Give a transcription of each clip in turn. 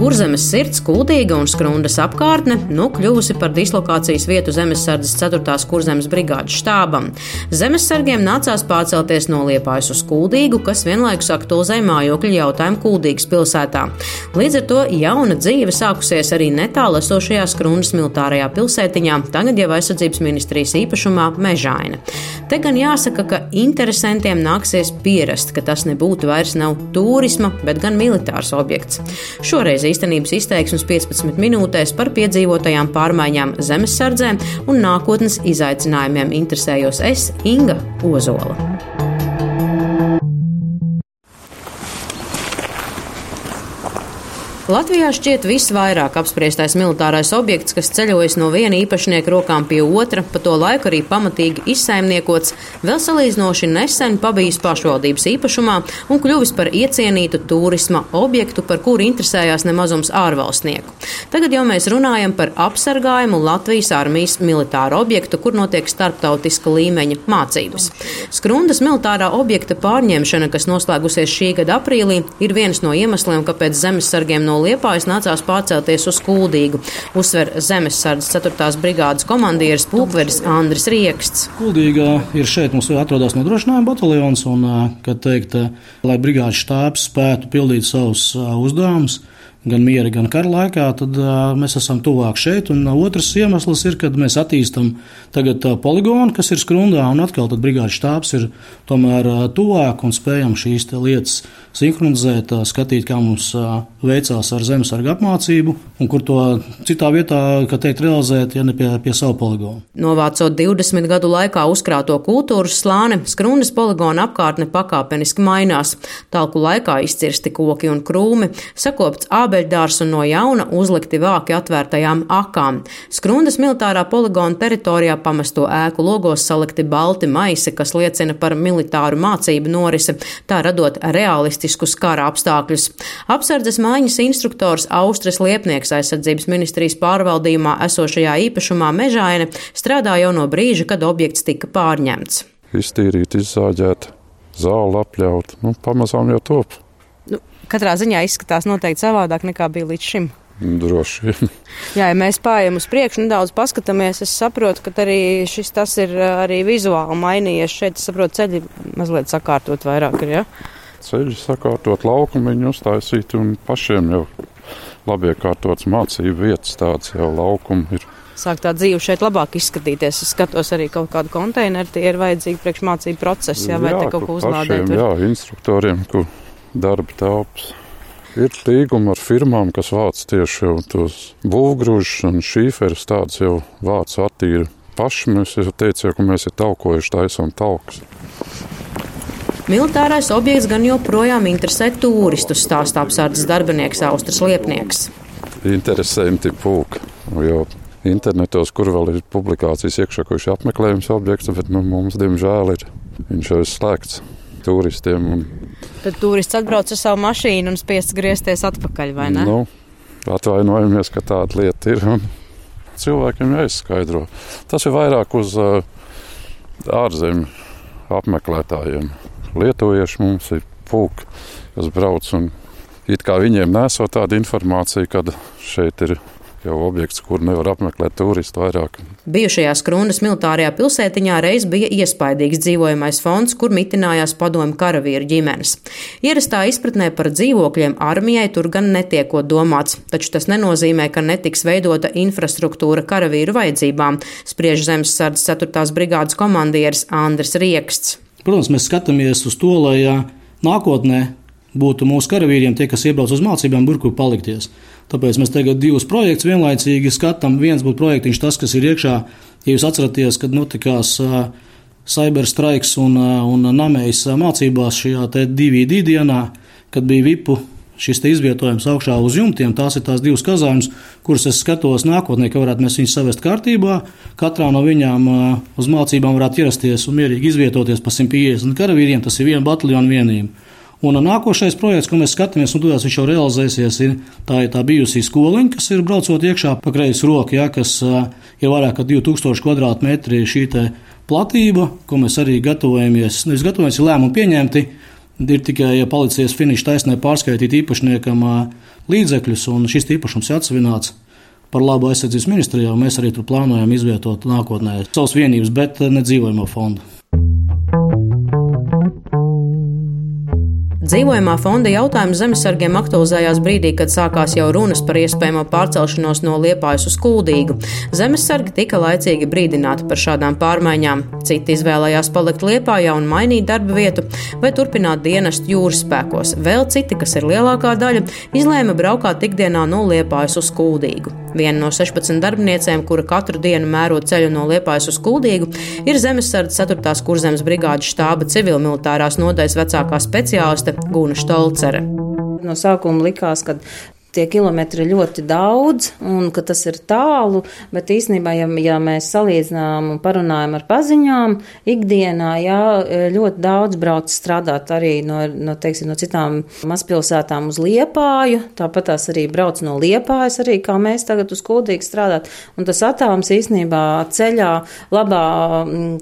Kurzemes sirds, kuldīga un skrundas apkārtne nu kļuvusi par dislokācijas vietu Zemesardzes 4. kurzemes brigādes štābam. Zemesargiem nācās pārcelties no Liepājas uz Kuldīgu, kas vienlaikus aktualizēja mājokļu jautājumu Kuldīgas pilsētā. Līdz ar to jauna dzīve sākusies arī netālu esošajā skrundas militārajā pilsētiņā, tagad jau aizsardzības ministrijas īpašumā Mežaina. Te gan jāsaka, ka interesantiem nāksies pierast, ka tas nebūtu vairs nav turisma, bet gan militārs objekts. Šoreiz īstenības izteiksmes 15 minūtēs par piedzīvotajām pārmaiņām zemesardzē un nākotnes izaicinājumiem interesējos es, Inga Ozola. Latvijā šķiet visvairāk apspriestais militārais objekts, kas ceļojas no viena īpašnieka rokām pie otra, pa to laiku arī pamatīgi izsaimniekots, vēl salīdzinoši nesen pabijis pašvaldības īpašumā un kļuvis par iecienītu turisma objektu, par kuru interesējās nemazums ārvalstnieku. Tagad jau mēs runājam par apsargājumu Latvijas armijas militāru objektu, kur notiek starptautiska līmeņa mācības. Skrundas militārā objekta pārņemšana, kas noslēgusies šī gada aprīlī, ir viens no iemesliem, kāpēc zemesargiem no Liepājas nācās pārcelties uz Kuldīgu, uzsver Zemesardzes 4. brigādes komandieris Pulkveris Andris Rieksts. Kuldīgā ir šeit mums atrodas nodrošinājuma bataljons, un, kad teikt, lai brigādes štābs spētu pildīt savus uzdevumus, gan miera, gan kara laikā, tad uh, mēs esam tuvāk šeit. Un uh, otrs iemesls ir, kad mēs attīstam tagad uh, poligonu, kas ir skrundā, un atkal brigādes štābs ir tomēr uh, tuvāk un spējam šīs lietas sinhronizēt, uh, skatīt, kā mums uh, veicās ar zemesargu apmācību, un kur to citā vietā, kā teikt, realizēt, ja ne pie, pie savu poligonu. Novācot 20 gadu laikā uzkrāto kultūras slāni, skrundas poligona apkārtne pakāpeniski mainās. Talku laikā izcirsti koki un krūmi, sakopts ābekļi ābeļdārs un no jauna uzlikti vāki atvērtajām akām. Skrundas militārā poligona teritorijā pamesto ēku logos salikti balti maisi, kas liecina par militāru mācību norisi, tā radot realistiskus kara apstākļus. Apsardzes mājiņas instruktors Austris Liepnieks aizsardzības ministrijas pārvaldījumā esošajā īpašumā Mežaine strādā jau no brīža, kad objekts tika pārņemts. Iztīrīt, izzāģēt, zāli apļaut, nu, pamazām jau top katrā ziņā izskatās noteikti savādāk nekā bija līdz šim. Droši vien. Jā, ja mēs pārējām uz priekšu, nedaudz paskatāmies, es saprotu, ka arī šis tas ir arī vizuāli mainījies. Šeit, es saprotu, ceļi mazliet sakārtot vairāk ir, ja? Ceļi sakārtot, laukumiņu uztaisīt un pašiem jau labi iekārtots mācību vietas tāds jau laukumi ir. Sāk tā dzīve šeit labāk izskatīties. Es skatos arī kaut kādu konteineru, tie ir vajadzīgi priekšmācību procesi, jā, vai jā, te kaut ko uzlādēt. Pašiem, jā, instruktoriem, kur darba telpas. Ir līguma ar firmām, kas vāc tieši tos būvgrūžus un šīferus, tādas jau vāc attīri paši. Mēs jau teicām, ka mēs ir taukojuši taisām taukus. Militārais objekts gan joprojām interesē turistus, stāstā apsardzes darbinieks Austras Liepnieks. Interesanti pūk. Jo internetos, kur vēl ir publikācijas ir apmeklējums objekts, bet nu, mums, diemžēl, ir viņš jau ir slēgts turistiem. Un... Tad turists atbrauc ar savu mašīnu un spiests griezties atpakaļ, vai ne? Nu, atvainojamies, ka tāda lieta ir. Cilvēkiem jāizskaidro. Tas ir vairāk uz uh, ārzemju apmeklētājiem. Lietuvieši mums ir pūki, kas brauc un it kā viņiem nesot tādu informāciju, kad šeit ir jau objekts, kur nevar apmeklēt turistu vairāk. Bijušajā Skrundas militārajā pilsētiņā reiz bija iespaidīgs dzīvojamais fonds, kur mitinājās padomu karavīru ģimenes. Ierastā izpratnē par dzīvokļiem armijai tur gan netiekot domāts, taču tas nenozīmē, ka netiks veidota infrastruktūra karavīru vajadzībām, spriež Zemesardzes 4. brigādes komandieris Andris Rieksts. Protams, mēs skatāmies uz to, lai nākotnē būtu mūsu karavīriem tie, kas iebrauc uz mācībām, burkur palikties. Tāpēc mēs tagad divus projektus vienlaicīgi skatām. Viens būtu projektiņš, tas, kas ir iekšā, ja jūs atceraties, kad notikās uh, cyberstrikes un, uh, un namējas mācībās šajā DVD dienā, kad bija vipu šis izvietojums augšā uz jumtiem. Tās ir tās divas kazārnes, kuras es skatos nākotnē, ka varētu mēs viņus savest kārtībā. Katrā no viņām uh, uz mācībām varētu ierasties un mierīgi izvietoties pa 150 karavīriem. Tas ir viena bataljona vienība. Un nākošais projekts, ko mēs skatāmies, un tādās viņš jau realizēsies, ir tā, ir tā bijusī skoliņa, kas ir braucot iekšā pa kreisi roku, ja, kas uh, ir vairāk kā 2000 km2 šī platība, ko mēs arī gatavojamies. Nevis gatavojamies, ir lēmumi pieņemti. Ir tikai ja palicies finiša taisnē pārskaitīt īpašniekam līdzekļus, un šis īpašums ir atsevināts par labu aizsardzības ministrijā. Mēs arī tur plānojam izvietot nākotnē savas vienības, bet ne dzīvojamo fondu. Dzīvojamā fonda jautājums zemesargiem aktualizējās brīdī, kad sākās jau runas par iespējamo pārcelšanos no Liepājas uz Kuldīgu. Zemesargi tika laicīgi brīdināti par šādām pārmaiņām. Citi izvēlējās palikt Liepājā un mainīt darba vietu vai turpināt dienestu jūras spēkos. Vēl citi, kas ir lielākā daļa, izlēma braukāt ikdienā no Liepājas uz Kuldīgu. Viena no 16 darbiniecēm, kura katru dienu mēro ceļu no Liepājas uz Kuldīgu, ir Zemesardzes 4. kurzemes brigādes štāba civilmilitārās nodaļas vecākā speciāliste Guna Štolcere. No sākuma likās, ka tie kilometri ir ļoti daudz un ka tas ir tālu, bet īstenībā, ja, ja mēs salīdzinām un parunājam ar paziņām, ikdienā, jā, ļoti daudz brauc strādāt arī no, no, teiksim, no citām mazpilsētām uz Liepāju, tāpat tās arī brauc no Liepājas, arī kā mēs tagad uz Kuldīgu strādāt, un tas attālums īstenībā ceļā labā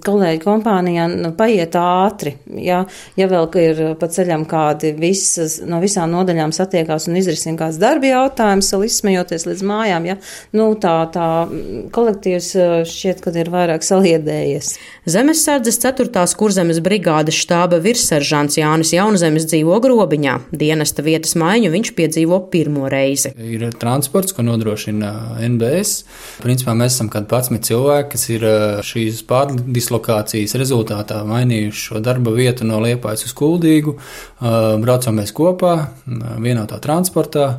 kolēģi kompānijā nu, paiet ātri, jā, ja vēl ir pa ceļam kādi visas, no visām nodaļām satiekās un izrisina kāds darbs, darba jautājums, vēl izsmejoties līdz mājām. Ja? Nu, tā, tā kolektīvs eh, šķiet, ka ir vairāk saliedējies. Zemesardzes 4. kurzemes brigādes štāba virsseržants Jānis Jaunzemes dzīvo grobiņā. Dienesta vietas maiņu viņš piedzīvo pirmo reizi. Ir transports, ko nodrošina NBS. Principā mēs esam kādi 11 cilvēki, kas ir eh, šīs pārdislokācijas rezultātā mainījuši šo darba vietu no Liepājas uz Kuldīgu. Eh, braucam mēs kopā vienotā transportā.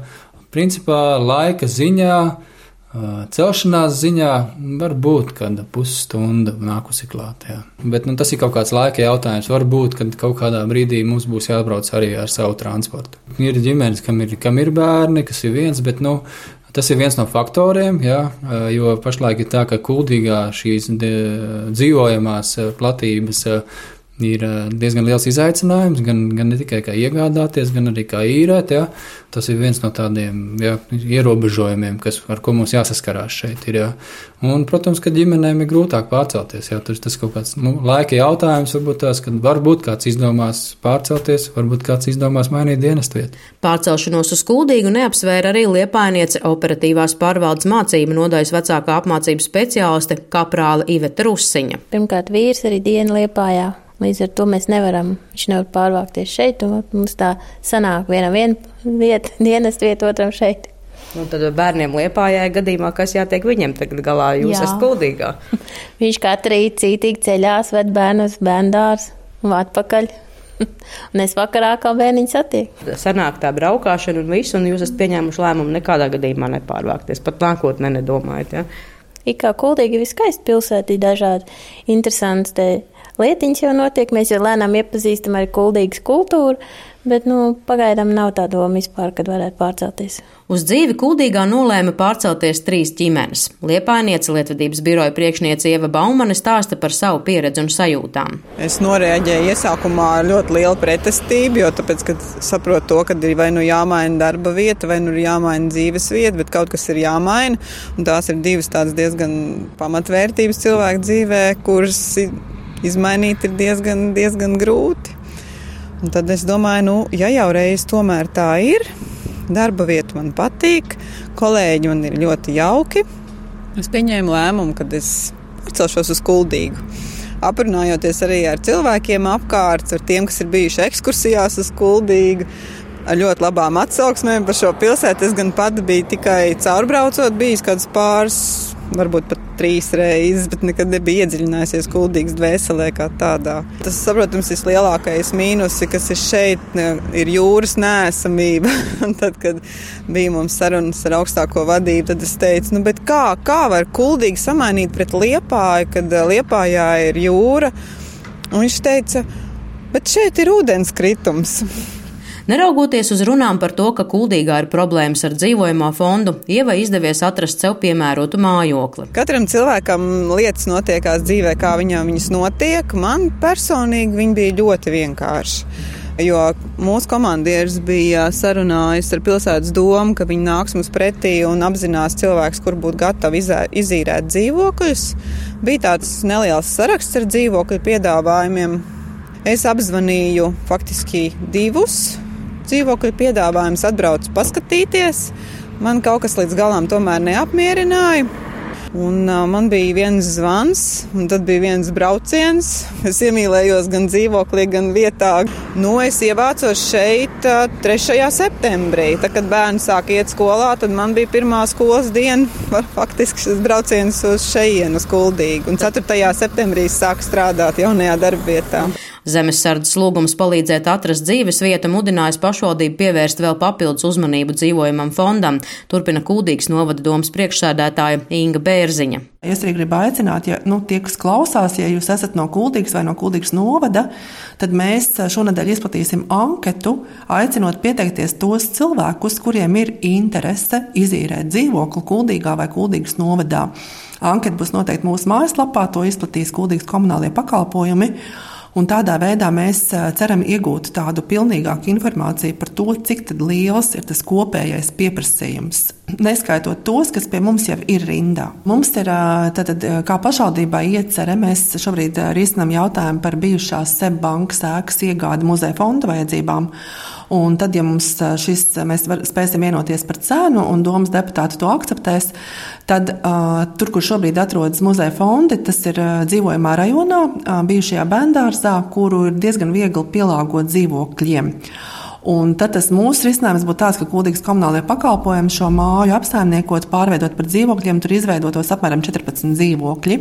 Principā laika ziņā, celšanās ziņā var būt kāda pusstunda nākusi klāt. Jā. Bet nu, tas ir kaut kāds laika jautājums. Varbūt, ka kaut kādā brīdī mums būs jābrauc arī ar savu transportu. Ir ģimenes, kam ir, kam ir bērni, kas ir viens, bet nu, Tas ir viens no faktoriem, jā, jo pašlaik ir tā, ka kuldīgā šīs dzīvojamās platības ir diezgan liels izaicinājums, gan, gan ne tikai kā iegādāties, gan arī kā īrēt. Ja? Tas ir viens no tādiem ja, ierobežojumiem, kas, ar ko mums jāsaskarās šeit. Ir, ja? Un, protams, ka ģimenēm ir grūtāk pārcelties. Ja? Tas ir kaut kāds nu, laika jautājums, varbūt tās, kad varbūt kāds izdomās pārcelties, varbūt kāds izdomās mainīt dienestu vietu. Pārcelšanos uz Kuldīgu neapsvēra arī Liepainiece operatīvās pārvaldes mācību nodaļas vecākā apmācības speciāliste Kaprāla Iveta Rusiņa. Pirmkārt, vīrs arī dienu Liepājā Līdz ar to mēs nevaram, viņš nevar pārvākties šeit, un mums tā sanāk viena vien vieta, dienas vieta otram šeit. Nu, tad bērniem liepājai gadījumā, kas jātiek viņiem tagad galā, jūs Jā. esat kuldīgā. viņš katru rītu cītīgi ceļās, ved bērnus bērndārs un atpakaļ. un es vakarā kā bērniņš satieku. Sanāk tā braukšana un viss, un jūs esat pieņēmuši lēmumu nekādā gadījumā nepārvākties. Pat nākotnē nedomājat. Ja? Ir kā kuldīgi viskaisti pilsētī dažādi interesanti lietiņas jau notiek. Mēs jau lēnām iepazīstam arī kuldīgas kultūru, bet nu, pagaidām nav tā doma vispār, kad varētu pārcelties. Uz dzīvi Kuldīgā nolēma pārcelties trīs ģimenes. Liepājniece Lietvedības biroja priekšniece Ieva Baumane stāsta par savu pieredzi un sajūtām. Es noreaģēju iesākumā ar ļoti lielu pretestību, jo tāpēc, kad saprotu to, ka ir vai nu jāmaina darba vieta, vai nu ir jāmaina dzīves vieta, bet kaut kas ir jāmaina. Un tās ir divas tādas diezgan pamatvērtības cilvēku dzīvē, kuras izmainīt ir diezgan, diezgan grūti. Un tad es domāju, nu, ja jau reiz tomēr tā ir, darba vieta man patīk, kolēģi man ir ļoti jauki. Es pieņēmu lēmumu, kad es pārcelšos uz Kuldīgu. Aprunājoties arī ar cilvēkiem apkārt, ar tiem, kas ir bijuši ekskursijās uz Kuldīgu, ar ļoti labām atsauksmēm par šo pilsētu. Es gan pati biju tikai caurbraucot, bijis kāds pāris varbūt pat trīs reizes, bet nekad nebija iedziļinājusies kuldīgas dvēselē kā tādā. Tas, protams, ir lielākais mīnus, kas ir šeit, ir jūras nēsamība. tad, kad bija mums sarunas ar augstāko vadību, tad es teicu, nu, kā, kā var kuldīgi samainīt pret liepāju, kad liepājā ir jūra? Un viņš teica, bet šeit ir ūdenskritums. Neraugoties uz runām par to, ka Kuldīgā ir problēmas ar dzīvojamo fondu, Ieva izdevies atrast sev piemērotu mājokli. Katram cilvēkam lietas notiekās dzīvē, kā viņam viņas notiek. Man personīgi viņi bija ļoti vienkārši. Jo mūsu komandieris bija sarunājis ar pilsētas domu, ka viņi nāks mums pretī un apzinās cilvēks, kur būtu gatavi izīrēt dzīvokļus. Bija tāds neliels saraksts ar dzīvokļu piedāvājumiem. Es apzvanīju faktiski divus dzīvokļu piedāvājumus, atbraucu paskatīties. Man kaut kas līdz galam tomēr neapmierināja. Un, uh, man bija viens zvans, un tad bija viens brauciens. Es iemīlējos gan dzīvoklī, gan vietā. Nu, es ievācos šeit uh, 3. septembrī. Tad, kad bērni sāk iet skolā, tad man bija pirmā skolas diena. Faktiski šis brauciens uz šejienu, uz Kuldīgu. Un 4. septembrī sāku strādāt jaunajā darbvietā. Zemesardzes lūgums palīdzēt atrast dzīves vietu mudinājis pašvaldību pievērst vēl papildus uzmanību dzīvojamam fondam, turpina Kūdīgas novada domas priekšsēdētāja Inga Bērziņa. Es arī gribu aicināt, ja nu, tie, kas klausās, ja jūs esat no Kuldīgas vai no Kuldīgas novada, tad mēs šonadēļ izplatīsim anketu, aicinot pieteikties tos cilvēkus, kuriem ir interese izīrēt dzīvokli Kuldīgā vai Kuldīgas novadā. Anketa būs noteikti mūsu mājaslapā, to izplatīs Kuldīgas komunālie pakalpojumi. Un tādā veidā mēs ceram iegūt tādu pilnīgāku informāciju par to, cik liels ir tas kopējais pieprasījums. Neskaitot tos, kas pie mums jau ir rindā. Mums ir, tātad, kā pašvaldībai iecerē, mēs šobrīd risinām jautājumu par bijušās SEB bankas ēkas iegādi muzeja fonda vajadzībām. Un tad, ja mums šis, mēs var, spēsim vienoties par cenu un domas deputāti to akceptēs, tad uh, tur, kur šobrīd atrodas muzeja fondi, tas ir uh, dzīvojamā rajonā, uh, bijušajā bērngārzā, kuru ir diezgan viegli pielāgot dzīvokļiem. Un tad tas mūsu risinājums būtu tāds, ka Kultūras komunālajie pakalpojumi šo māju apsaimniekot, pārveidot par dzīvokļiem, tur izveidotos apmēram 14 dzīvokļi,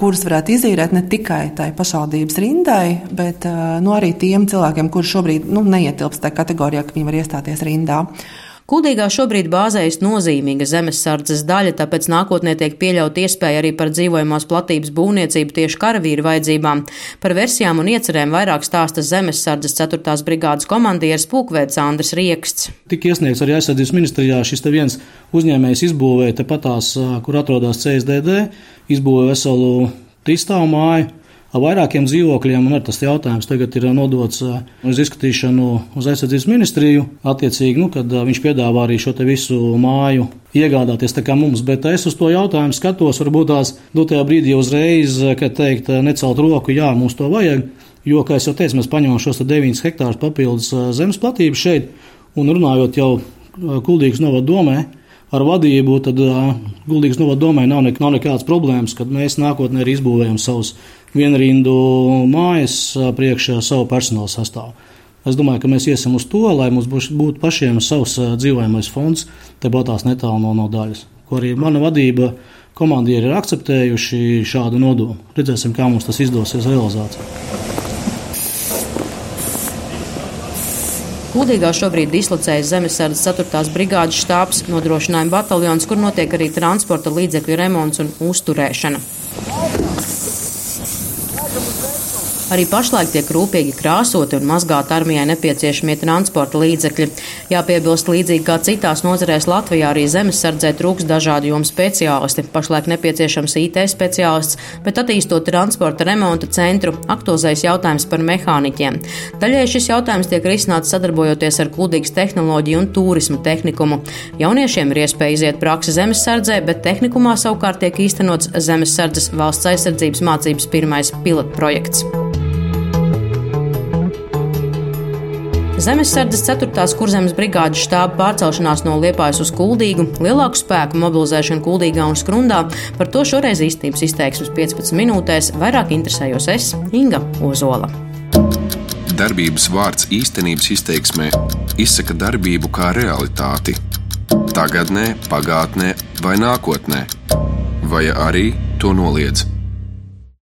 kurus varētu izīrēt ne tikai tai pašvaldības rindai, bet nu, arī tiem cilvēkiem, kuriem šobrīd nu, neietilpst tajā kategorijā, ka viņi var iestāties rindā. Kuldīgā šobrīd bāzējas nozīmīga zemesardzes daļa, tāpēc nākotnē tiek pieļaut iespēja arī par dzīvojamās platības būvniecību tieši karavīru vajadzībām. Par versijām un iecerēm vairāk stāsta zemesardzes 4. brigādes komandieris Pūkvēds Andris Rieksts. Tik iesniegts arī aizsardzības ministrijā šis viens uzņēmējs izbūvēja tepatās, kur atrodas CSDD, izbūvēja veselu trīsstāvu māju vairākiem dzīvokļiem, un tas jautājums tagad ir nodots uz izskatīšanu uz aizsardzības ministriju. Attiecīgi, nu, kad viņš piedāvā arī šo visu māju iegādāties tā kā mums, bet es uz to jautājumu skatos, varbūt tās dotajā brīdī uzreiz, kad teikt, necelt roku, jā, mums to vajag, jo, kā jau teicu, mēs paņemam šos 9 hektārus papildus zemes platības šeit, un runājot jau Kuldīgas novada domē, ar vadību, tad uh, Guldīgas novada domē nav, nek nav nekādas problēmas, kad mēs nākotnē arī izbūvējam savus vienrindu mājas priekšā savu personāla sastāvu. Es domāju, ka mēs iesim uz to, lai mums būtu pašiem savs dzīvojamais fonds, tepat tās netālu no, no daļas, ko arī mana vadība komandieri ir akceptējuši šādu nodomu. Redzēsim, kā mums tas izdosies realizācijā. Kuldīgā šobrīd dislocējas Zemesardzes 4. brigādes štābs, nodrošinājuma bataljons, kur notiek arī transporta līdzekļu remonts un uzturēšana. Arī pašlaik tiek rūpīgi krāsoti un mazgāti armijai nepieciešamie transporta līdzekļi. Jāpiebilst, līdzīgi kā citās nozarēs Latvijā, arī zemesardzē trūks dažādu jomu speciālisti. Pašlaik nepieciešams IT speciālists, bet attīstot transporta remonta centru, aktualizējas jautājums par mehāniķiem. Daļai šis jautājums tiek risināts sadarbojoties ar Kuldīgas tehnoloģiju un turismu tehnikumu. Jauniešiem ir iespēja iziet praksi zemesardzē, bet tehnikumā savukārt tiek īstenots zemesardzes valsts aizsardzības mācības pirmais pilotprojekts. Zemesardzes 4. kurzemes brigādes štāba pārcelšanās no Liepājas uz Kuldīgu, lielāku spēku mobilizēšanu Kuldīgā un Skrundā. Par to šoreiz īstenības izteiksmes 15 minūtēs vairāk interesējos es, Inga Ozola. Darbības vārds īstenības izteiksmē izsaka darbību kā realitāti. Tagatnē, pagātnē vai nākotnē, vai arī to noliedz.